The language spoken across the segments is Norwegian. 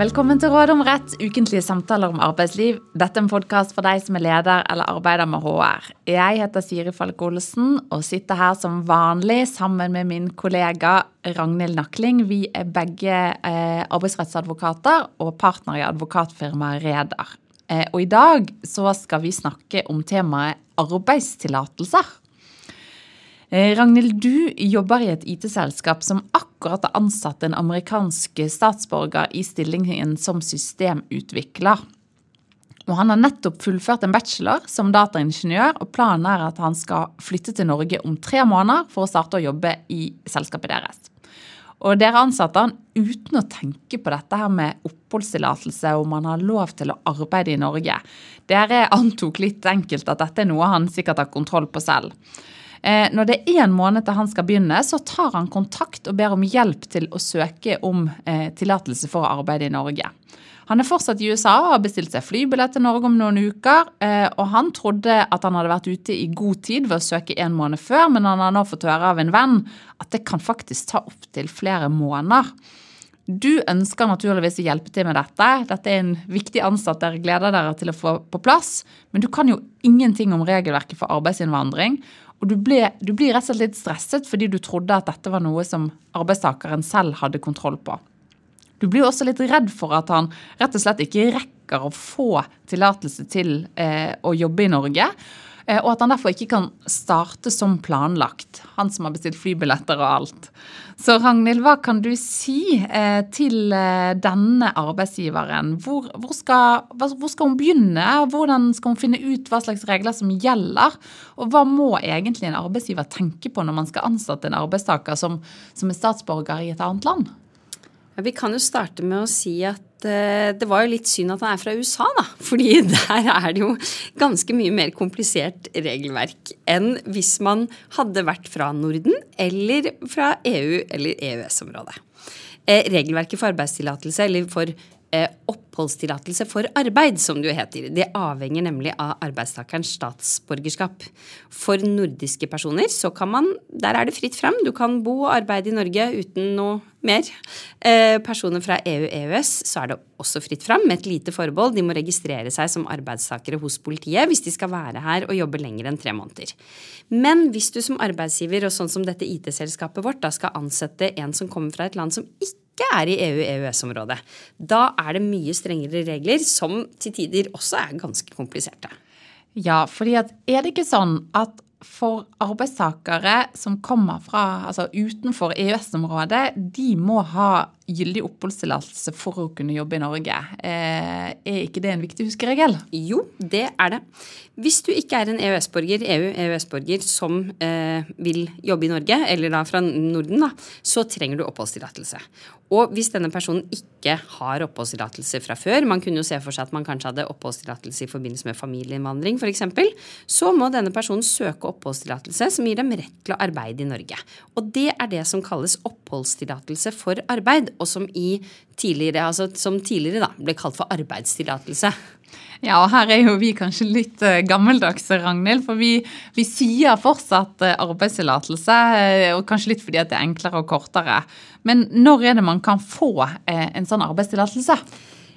Velkommen til Råd om rett, ukentlige samtaler om arbeidsliv. Dette er en podkast for deg som er leder eller arbeider med HR. Jeg heter Siri Falk Olsen og sitter her som vanlig sammen med min kollega Ragnhild Nakling. Vi er begge eh, arbeidsrettsadvokater og partner i advokatfirmaet Reder. Eh, og i dag så skal vi snakke om temaet arbeidstillatelser. Eh, Ragnhild, du jobber i et IT-selskap som akkurat har ansatt en amerikansk statsborger i stillingen som systemutvikler. Og han har nettopp fullført en bachelor som dataingeniør, og planen er at han skal flytte til Norge om tre måneder for å starte å jobbe i selskapet deres. Og dere ansatte han uten å tenke på dette her med oppholdstillatelse, om han har lov til å arbeide i Norge. Dere antok litt enkelt at dette er noe han sikkert har kontroll på selv. Eh, når det er én måned til han skal begynne, så tar han kontakt og ber om hjelp til å søke om eh, tillatelse for å arbeide i Norge. Han er fortsatt i USA og har bestilt seg flybillett til Norge om noen uker. Eh, og han trodde at han hadde vært ute i god tid ved å søke en måned før, men han har nå fått høre av en venn at det kan faktisk ta opptil flere måneder. Du ønsker naturligvis å hjelpe til med dette. Dette er en viktig ansatt dere gleder dere til å få på plass. Men du kan jo ingenting om regelverket for arbeidsinnvandring. Og du, ble, du blir rett og slett litt stresset fordi du trodde at dette var noe som arbeidstakeren selv hadde kontroll på. Du blir også litt redd for at han rett og slett ikke rekker å få tillatelse til eh, å jobbe i Norge. Eh, og at han derfor ikke kan starte som planlagt. Han som har bestilt flybilletter og alt. Så Ragnhild, hva kan du si eh, til eh, denne arbeidsgiveren? Hvor, hvor, skal, hvor, skal, hun begynne? Hvordan skal hun finne ut hva slags regler som gjelder? Og hva må egentlig en arbeidsgiver tenke på når man skal ansette en arbeidstaker som, som er statsborger i et annet land? Vi kan jo starte med å si at eh, det var jo litt synd at han er fra USA, da. Fordi der er det jo ganske mye mer komplisert regelverk enn hvis man hadde vært fra Norden eller fra EU eller EØS-området. Eh, regelverket for arbeidstillatelse eller for oppholdstillatelse for arbeid, som det jo heter. Det avhenger nemlig av arbeidstakerens statsborgerskap. For nordiske personer så kan man Der er det fritt frem. Du kan bo og arbeide i Norge uten noe mer. Eh, personer fra EU-EØS så er det også fritt frem, med et lite forbehold. De må registrere seg som arbeidstakere hos politiet hvis de skal være her og jobbe lenger enn tre måneder. Men hvis du som arbeidsgiver, og sånn som dette IT-selskapet vårt, da skal ansette en som kommer fra et land som ikke ikke er i EU-EØS-området. Da er det mye strengere regler, som til tider også er ganske kompliserte. Ja, fordi at er det ikke sånn at for arbeidstakere som kommer fra, altså utenfor EØS-området, de må ha gyldig oppholdstillatelse for å kunne jobbe i Norge. Eh, er ikke det en viktig huskeregel? Jo, det er det. Hvis du ikke er en EØS-borger, EU-EØS-borger som eh, vil jobbe i Norge, eller da fra Norden, da, så trenger du oppholdstillatelse. Og hvis denne personen ikke har oppholdstillatelse fra før, man kunne jo se for seg at man kanskje hadde oppholdstillatelse i forbindelse med familieinnvandring f.eks., så må denne personen søke oppholdstillatelse som gir dem rett til å arbeide i Norge. Og det er det som kalles oppholdstillatelse for arbeid og som, tidligere, altså, som tidligere da, ble kalt for arbeidstillatelse. Ja, og her er jo vi kanskje litt uh, gammeldagse, Ragnhild. For vi, vi sier fortsatt uh, arbeidstillatelse, uh, og kanskje litt fordi det er enklere og kortere. Men når er det man kan få en sånn arbeidstillatelse?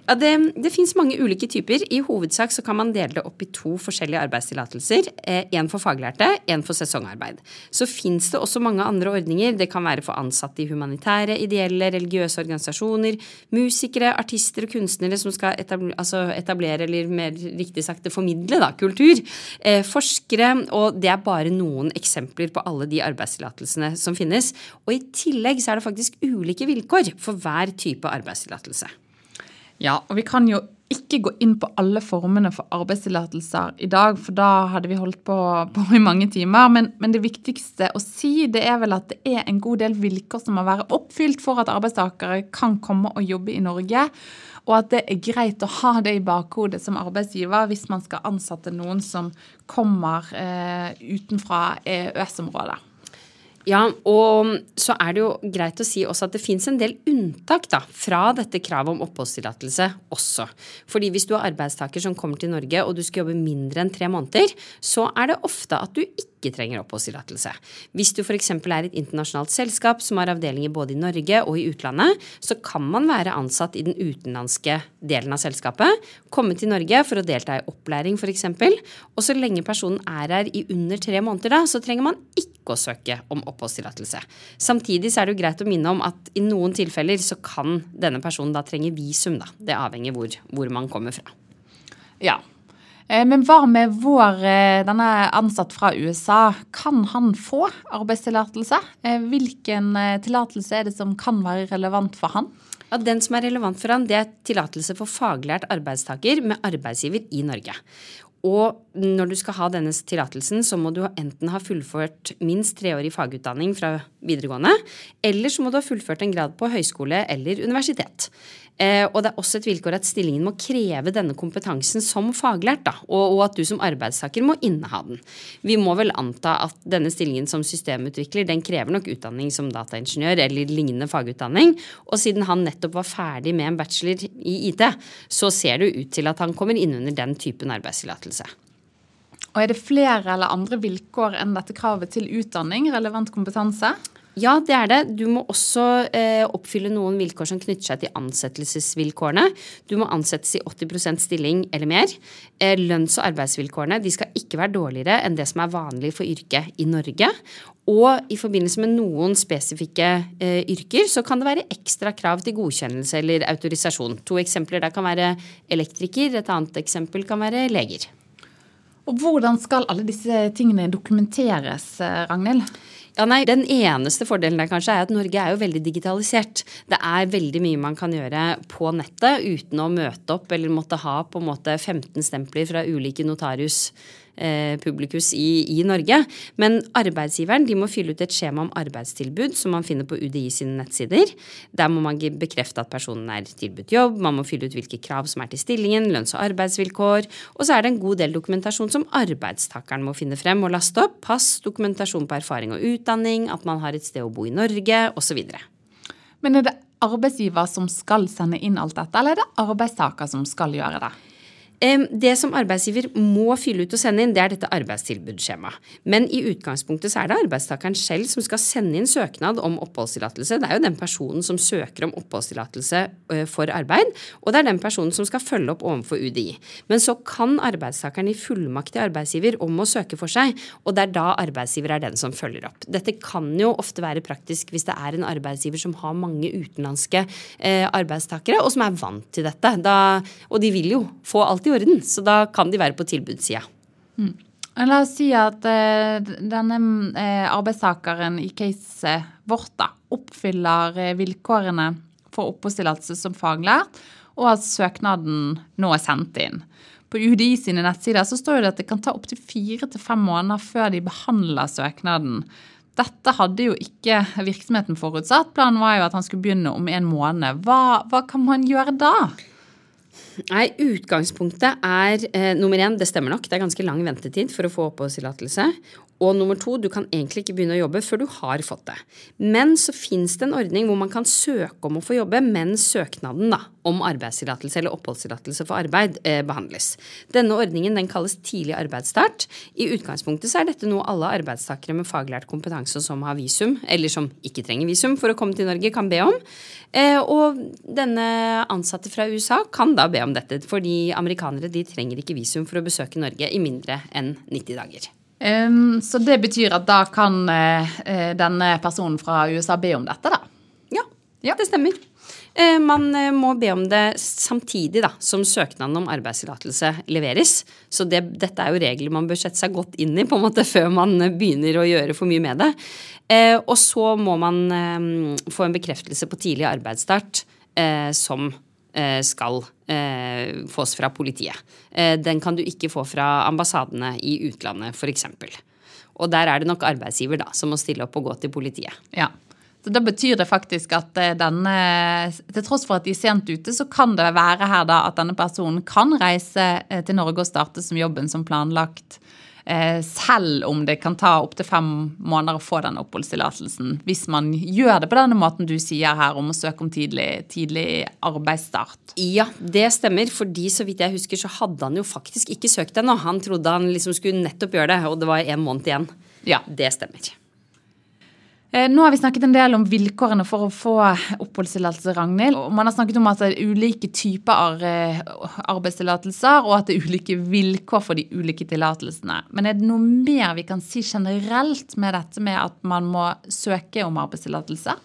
Ja, Det, det fins mange ulike typer. I hovedsak så kan man dele det opp i to forskjellige arbeidstillatelser. Én eh, for faglærte, én for sesongarbeid. Så fins det også mange andre ordninger. Det kan være for ansatte i humanitære, ideelle, religiøse organisasjoner, musikere, artister og kunstnere som skal etablere, altså etablere eller mer riktig sagt formidle, da, kultur. Eh, forskere. Og det er bare noen eksempler på alle de arbeidstillatelsene som finnes. Og i tillegg så er det faktisk ulike vilkår for hver type arbeidstillatelse. Ja, og vi kan jo ikke gå inn på alle formene for arbeidstillatelser i dag, for da hadde vi holdt på, på i mange timer. Men, men, det viktigste å si det er vel at det er en god del vilkår som må være oppfylt for at arbeidstakere kan komme og jobbe i Norge. Og at det er greit å ha det i bakhodet som arbeidsgiver hvis man skal ansette noen som kommer eh, utenfra EØS-området. Ja, og så er det jo greit å si også at det fins en del unntak da, fra dette kravet om oppholdstillatelse også. Fordi hvis du er arbeidstaker som kommer til Norge og du skal jobbe mindre enn tre måneder, så er det ofte at du ikke ikke trenger oppholdstillatelse. Hvis du f.eks. er et internasjonalt selskap som har avdelinger både i Norge og i utlandet, så kan man være ansatt i den utenlandske delen av selskapet, komme til Norge for å delta i opplæring f.eks., og så lenge personen er her i under tre måneder, da, så trenger man ikke å søke om oppholdstillatelse. Samtidig så er det jo greit å minne om at i noen tilfeller så kan denne personen da trenge visum, da. Det avhenger hvor, hvor man kommer fra. Ja, men hva med vår eh, denne ansatt fra USA? Kan han få arbeidstillatelse? Eh, hvilken tillatelse er det som kan være relevant for han? Ja, Den som er relevant for han, det er tillatelse for faglært arbeidstaker med arbeidsgiver i Norge. Og når du skal ha denne tillatelsen, så må du enten ha fullført minst treårig fagutdanning fra videregående, eller så må du ha fullført en grad på høyskole eller universitet. Eh, og det er også et vilkår at stillingen må kreve denne kompetansen som faglært, da, og, at du som arbeidstaker må inneha den. Vi må vel anta at denne stillingen som systemutvikler, den krever nok utdanning som dataingeniør eller lignende fagutdanning. Og siden han nettopp var ferdig med en bachelor i IT, så ser det ut til at han kommer inn under den typen arbeidstillatelse. Og Er det flere eller andre vilkår enn dette kravet til utdanning, relevant kompetanse? Ja, det er det. Du må også eh, oppfylle noen vilkår som knytter seg til ansettelsesvilkårene. Du må ansettes i 80% stilling eller mer. Eh, lønns- og arbeidsvilkårene de skal ikke være dårligere enn det som er vanlig for yrket i Norge. Og i forbindelse med noen spesifikke eh, yrker så kan det være ekstra krav til godkjennelse eller autorisasjon. To eksempler der kan være elektriker, et annet eksempel kan være leger. Og Hvordan skal alle disse tingene dokumenteres, eh, Ragnhild? Ja, nei, Den eneste fordelen der kanskje er at Norge er jo veldig digitalisert. Det er veldig mye man kan gjøre på nettet uten å møte opp eller måtte ha på en måte 15 stempler fra ulike notarius publikus i, i, Norge. Men arbeidsgiveren de må fylle ut et skjema om arbeidstilbud som man finner på UDI sine nettsider. Der må man bekrefte at personen er tilbudt jobb, man må fylle ut hvilke krav som er til stillingen, lønns- og arbeidsvilkår. Og så er det en god del dokumentasjon som arbeidstakeren må finne frem og laste opp. Pass, dokumentasjon på erfaring og utdanning, at man har et sted å bo i Norge, osv. Men er det arbeidsgiver som skal sende inn alt dette, eller er det arbeidstaker som skal gjøre det? Det som arbeidsgiver må fylle ut og sende inn, det er dette arbeidstilbudsskjemaet. Men i utgangspunktet så er det arbeidstakeren selv som skal sende inn søknad om oppholdstillatelse. Det er jo den personen som søker om oppholdstillatelse for arbeid, og det er den personen som skal følge opp overfor UDI. Men så kan arbeidstakeren gi fullmakt til arbeidsgiver om å søke for seg, og det er da arbeidsgiver er den som følger opp. Dette kan jo ofte være praktisk hvis det er en arbeidsgiver som har mange utenlandske arbeidstakere, og som er vant til dette. Da, og de vil jo få alltid orden, så da kan de være på tilbudssida. Mm. La oss si at uh, denne uh, arbeidstakeren i caset vårt da, oppfyller uh, vilkårene for oppholdstillatelse som faglært, og at søknaden nå er sendt inn. På UDI sine nettsider så står det at det kan ta opptil fire til fem måneder før de behandler søknaden. Dette hadde jo ikke virksomheten forutsatt. Planen var jo at han skulle begynne om en måned. Hva, hva kan man gjøre da? Nei, utgangspunktet er eh, nummer én, det stemmer nok. Det er ganske lang ventetid for å få oppholdstillatelse. Og nummer to, du kan egentlig ikke begynne å jobbe før du har fått det. Men så fins det en ordning hvor man kan søke om å få jobbe mens søknaden da, om arbeidstillatelse eller oppholdstillatelse for arbeid eh, behandles. Denne ordningen den kalles tidlig arbeidsstart. I utgangspunktet så er dette noe alle arbeidstakere med faglært kompetanse som har visum, eller som ikke trenger visum for å komme til Norge, kan be om. Eh, og denne ansatte fra USA kan da be om dette, fordi amerikanere de trenger ikke visum for å besøke Norge i mindre enn 90 dager. Um, så det betyr at da kan uh, denne personen fra USA be om dette, da? Ja, ja. det stemmer. Uh, man uh, må be om det samtidig da, som søknaden om arbeidstillatelse leveres. Så det, dette er jo regler man bør sette seg godt inn i på en måte før man begynner å gjøre for mye med det. og så må man få en bekreftelse på tidlig arbeidsstart som Eh, skal eh, fås fra politiet. Eh, den kan du ikke få fra ambassadene i utlandet, f.eks. Og der er det nok arbeidsgiver da, som må stille opp og gå til politiet. Ja, så Da betyr det faktisk at denne, til tross for at de er sent ute, så kan det være her da at denne personen kan reise til Norge og starte som jobben som planlagt Eh, selv om det kan ta opptil fem måneder å få den oppholdstillatelsen. Hvis man gjør det på denne måten du sier her, om å søke om tidlig, tidlig arbeidsstart. Ja, det stemmer. fordi så vidt jeg husker, så hadde han jo faktisk ikke søkt ennå. Han trodde han liksom skulle nettopp gjøre det, og det var en måned igjen. Ja. Det stemmer. Eh, nå har vi snakket en del om vilkårene for å få oppholdstillatelse, Ragnhild. Man har snakket om at det er ulike typer eh, arbeidstillatelser, og at det er ulike vilkår for de ulike tillatelsene. Men er det noe mer vi kan si generelt med dette med at man må søke om arbeidstillatelse?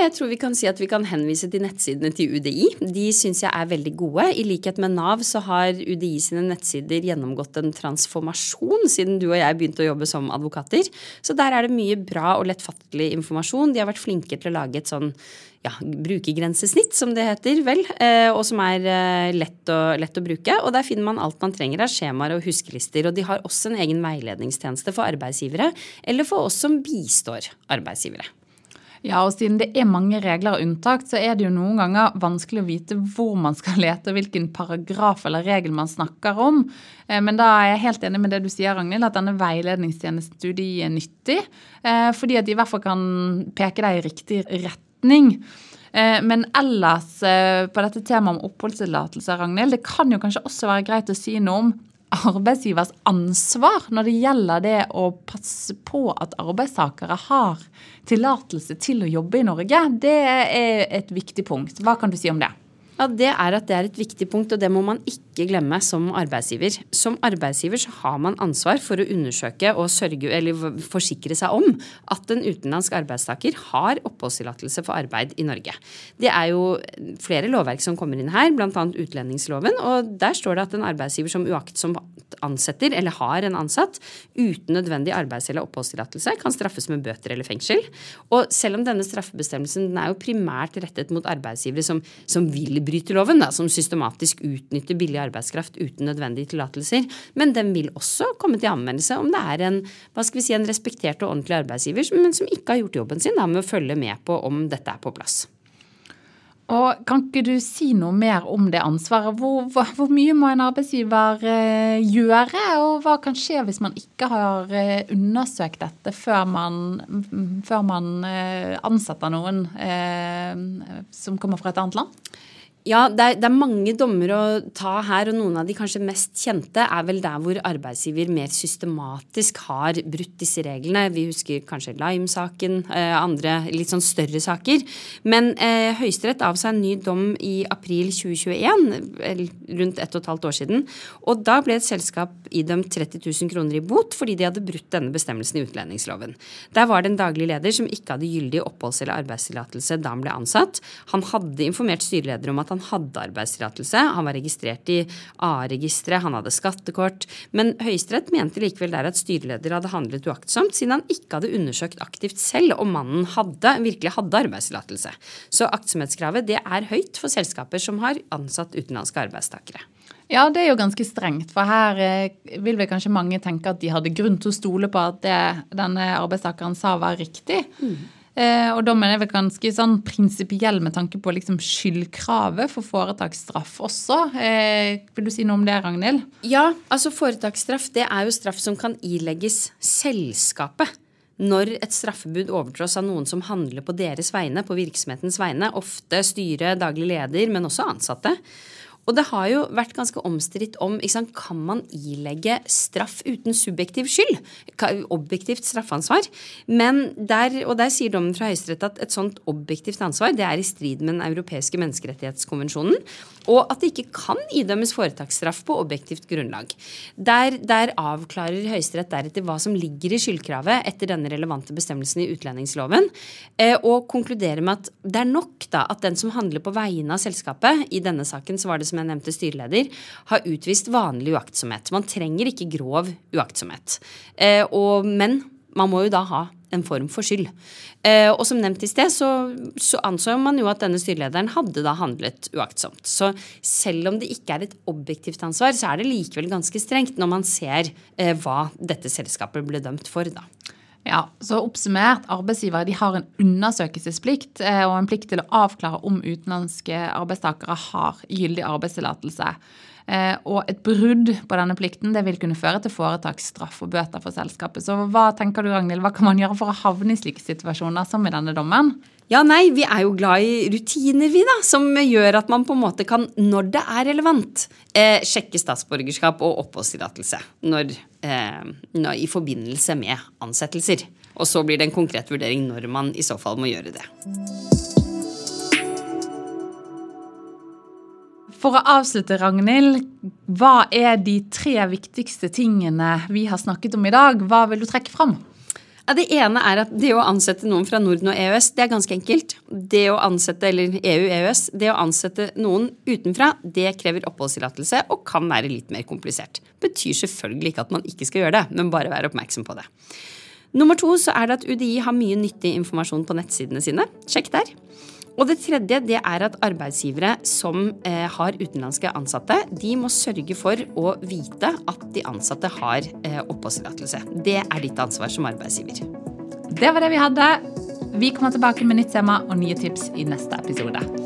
Jeg tror vi kan si at vi kan henvise til nettsidene til UDI. De syns jeg er veldig gode. I likhet med Nav så har UDI sine nettsider gjennomgått en transformasjon siden du og jeg begynte å jobbe som advokater. Så der er det mye bra og lettfattelig informasjon. De har vært flinke til å lage et sånn ja, brukergrensesnitt, som det heter, vel, eh, og som er eh, lett å, lett å, bruke. Og der finner man alt man trenger av skjemaer og huskelister. Og de har også en egen veiledningstjeneste for arbeidsgivere, eller for oss som bistår arbeidsgivere. Ja, og siden det er mange regler og unntak, så er det jo noen ganger vanskelig å vite hvor man skal lete, og hvilken paragraf eller regel man snakker om. Eh, men da er jeg helt enig med det du sier, Ragnhild, at denne veiledningstjenesten de er nyttig. Eh, fordi at de i hvert fall kan peke deg i riktig retning. Eh, men ellers på dette temaet om oppholdstillatelse, Ragnhild, det kan jo kanskje også være greit å si noe om arbeidsgivers ansvar når det gjelder det å passe på at arbeidstakere har tillatelse til å jobbe i Norge. Det er et viktig punkt. Hva kan du si om det? Ja, Det er at det er et viktig punkt, og det må man ikke glemme som arbeidsgiver. Som arbeidsgiver så har man ansvar for å undersøke og sørge, eller forsikre seg om at en utenlandsk arbeidstaker har oppholdstillatelse for arbeid i Norge. Det er jo flere lovverk som kommer inn her, bl.a. utlendingsloven. og Der står det at en arbeidsgiver som uaktsomt ansetter eller har en ansatt uten nødvendig arbeids- eller oppholdstillatelse, kan straffes med bøter eller fengsel. Og selv om denne straffebestemmelsen den er jo primært rettet mot arbeidsgivere som, som vil bryte loven, da, som systematisk utnytter billig arbeidskraft uten nødvendige tillatelser. Men den vil også komme til anvendelse om det er en, hva skal vi si, en respektert og ordentlig arbeidsgiver, men som ikke har gjort jobben sin da, med å følge med på om dette er på plass. Og Kan ikke du si noe mer om det ansvaret? Hvor, hvor, hvor, mye må en arbeidsgiver eh, gjøre, og hva kan skje hvis man ikke har eh, undersøkt dette før man, før man eh, ansetter noen eh, som kommer fra et annet land? Ja, det er, det er, mange dommer å ta her, og noen av de kanskje mest kjente er vel der hvor arbeidsgiver mer systematisk har brutt disse reglene. Vi husker kanskje Lime-saken, eh, andre litt sånn større saker. Men eh, Høyesterett avsa en ny dom i april 2021, rundt ett og et halvt år siden. Og da ble et selskap idømt 30 000 kroner i bot fordi de hadde brutt denne bestemmelsen i utlendingsloven. Der var det en daglig leder som ikke hadde gyldig oppholds- eller arbeidstillatelse da han ble ansatt. Han hadde informert styreleder om at han hadde arbeidstillatelse. Han var registrert i A-registeret, han hadde skattekort. Men Høyesterett mente likevel der at styreleder hadde handlet uaktsomt, siden han ikke hadde undersøkt aktivt selv om mannen hadde, virkelig hadde arbeidstillatelse. Så aktsomhetskravet det er høyt for selskaper som har ansatt utenlandske arbeidstakere. Ja, det er jo ganske strengt. For her eh, vil vel kanskje mange tenke at de hadde grunn til å stole på at det denne arbeidstakeren sa var riktig. Mm. Eh, og dommen er vel ganske sånn prinsipiell med tanke på liksom skyldkravet for foretaksstraff også. Eh, vil du si noe om det, Ragnhild? Ja, altså foretaksstraff det er jo straff som kan ilegges selskapet. Når et straffebud overtrås av noen som handler på deres vegne, på virksomhetens vegne, ofte styre, daglig leder, men også ansatte. Og det har jo vært ganske omstridt om sant, kan man ilegge straff uten subjektiv skyld. Objektivt straffansvar. Men der, og der sier dommen fra Høyesterett at et sånt objektivt ansvar det er i strid med den europeiske menneskerettighetskonvensjonen. Og at det ikke kan idømmes foretaksstraff på objektivt grunnlag. Der, der avklarer Høyesterett deretter hva som ligger i skyldkravet etter denne relevante bestemmelsen i utlendingsloven, eh, og konkluderer med at det er nok da at den som handler på vegne av selskapet, i denne saken så var det som jeg nevnte styreleder, har utvist vanlig uaktsomhet. Man trenger ikke grov uaktsomhet. Eh, og, men man må jo da ha en form for skyld. Eh, og som nevnt i sted, så, så, anså man jo at denne styrelederen hadde da handlet uaktsomt. Så selv om det ikke er et objektivt ansvar, så er det likevel ganske strengt når man ser eh, hva dette selskapet ble dømt for, da. Ja, så Oppsummert, arbeidsgivere de har en undersøkelsesplikt eh, og en plikt til å avklare om utenlandske arbeidstakere har gyldig arbeidstillatelse. Eh, og et brudd på denne plikten det vil kunne føre til foretaksstraff og bøter for selskapet. Så hva tenker du, Ragnhild, hva kan man gjøre for å havne i slike situasjoner som i denne dommen? Ja, nei, vi er jo glad i rutiner, vi, da. Som gjør at man på en måte kan, når det er relevant, eh, sjekke statsborgerskap og oppholdstillatelse eh, i forbindelse med ansettelser. Og så blir det en konkret vurdering når man i så fall må gjøre det. For å avslutte, Ragnhild. Hva er de tre viktigste tingene vi har snakket om i dag? Hva vil du trekke fram? Ja, det ene er at det å ansette noen fra Norden og EØS, det er ganske enkelt. Det å ansette, eller EU-EØS, det å ansette noen utenfra, det krever oppholdstillatelse og kan være litt mer komplisert. Betyr selvfølgelig ikke at man ikke skal gjøre det, men bare være oppmerksom på det. Nummer to så er det at UDI har mye nyttig informasjon på nettsidene sine. Sjekk der. Og det tredje det er at arbeidsgivere som eh, har utenlandske ansatte, de må sørge for å vite at de ansatte har eh, oppholdstillatelse. Det er ditt ansvar som arbeidsgiver. Det var det vi hadde. Vi kommer tilbake med nytt tema og nye tips i neste episode.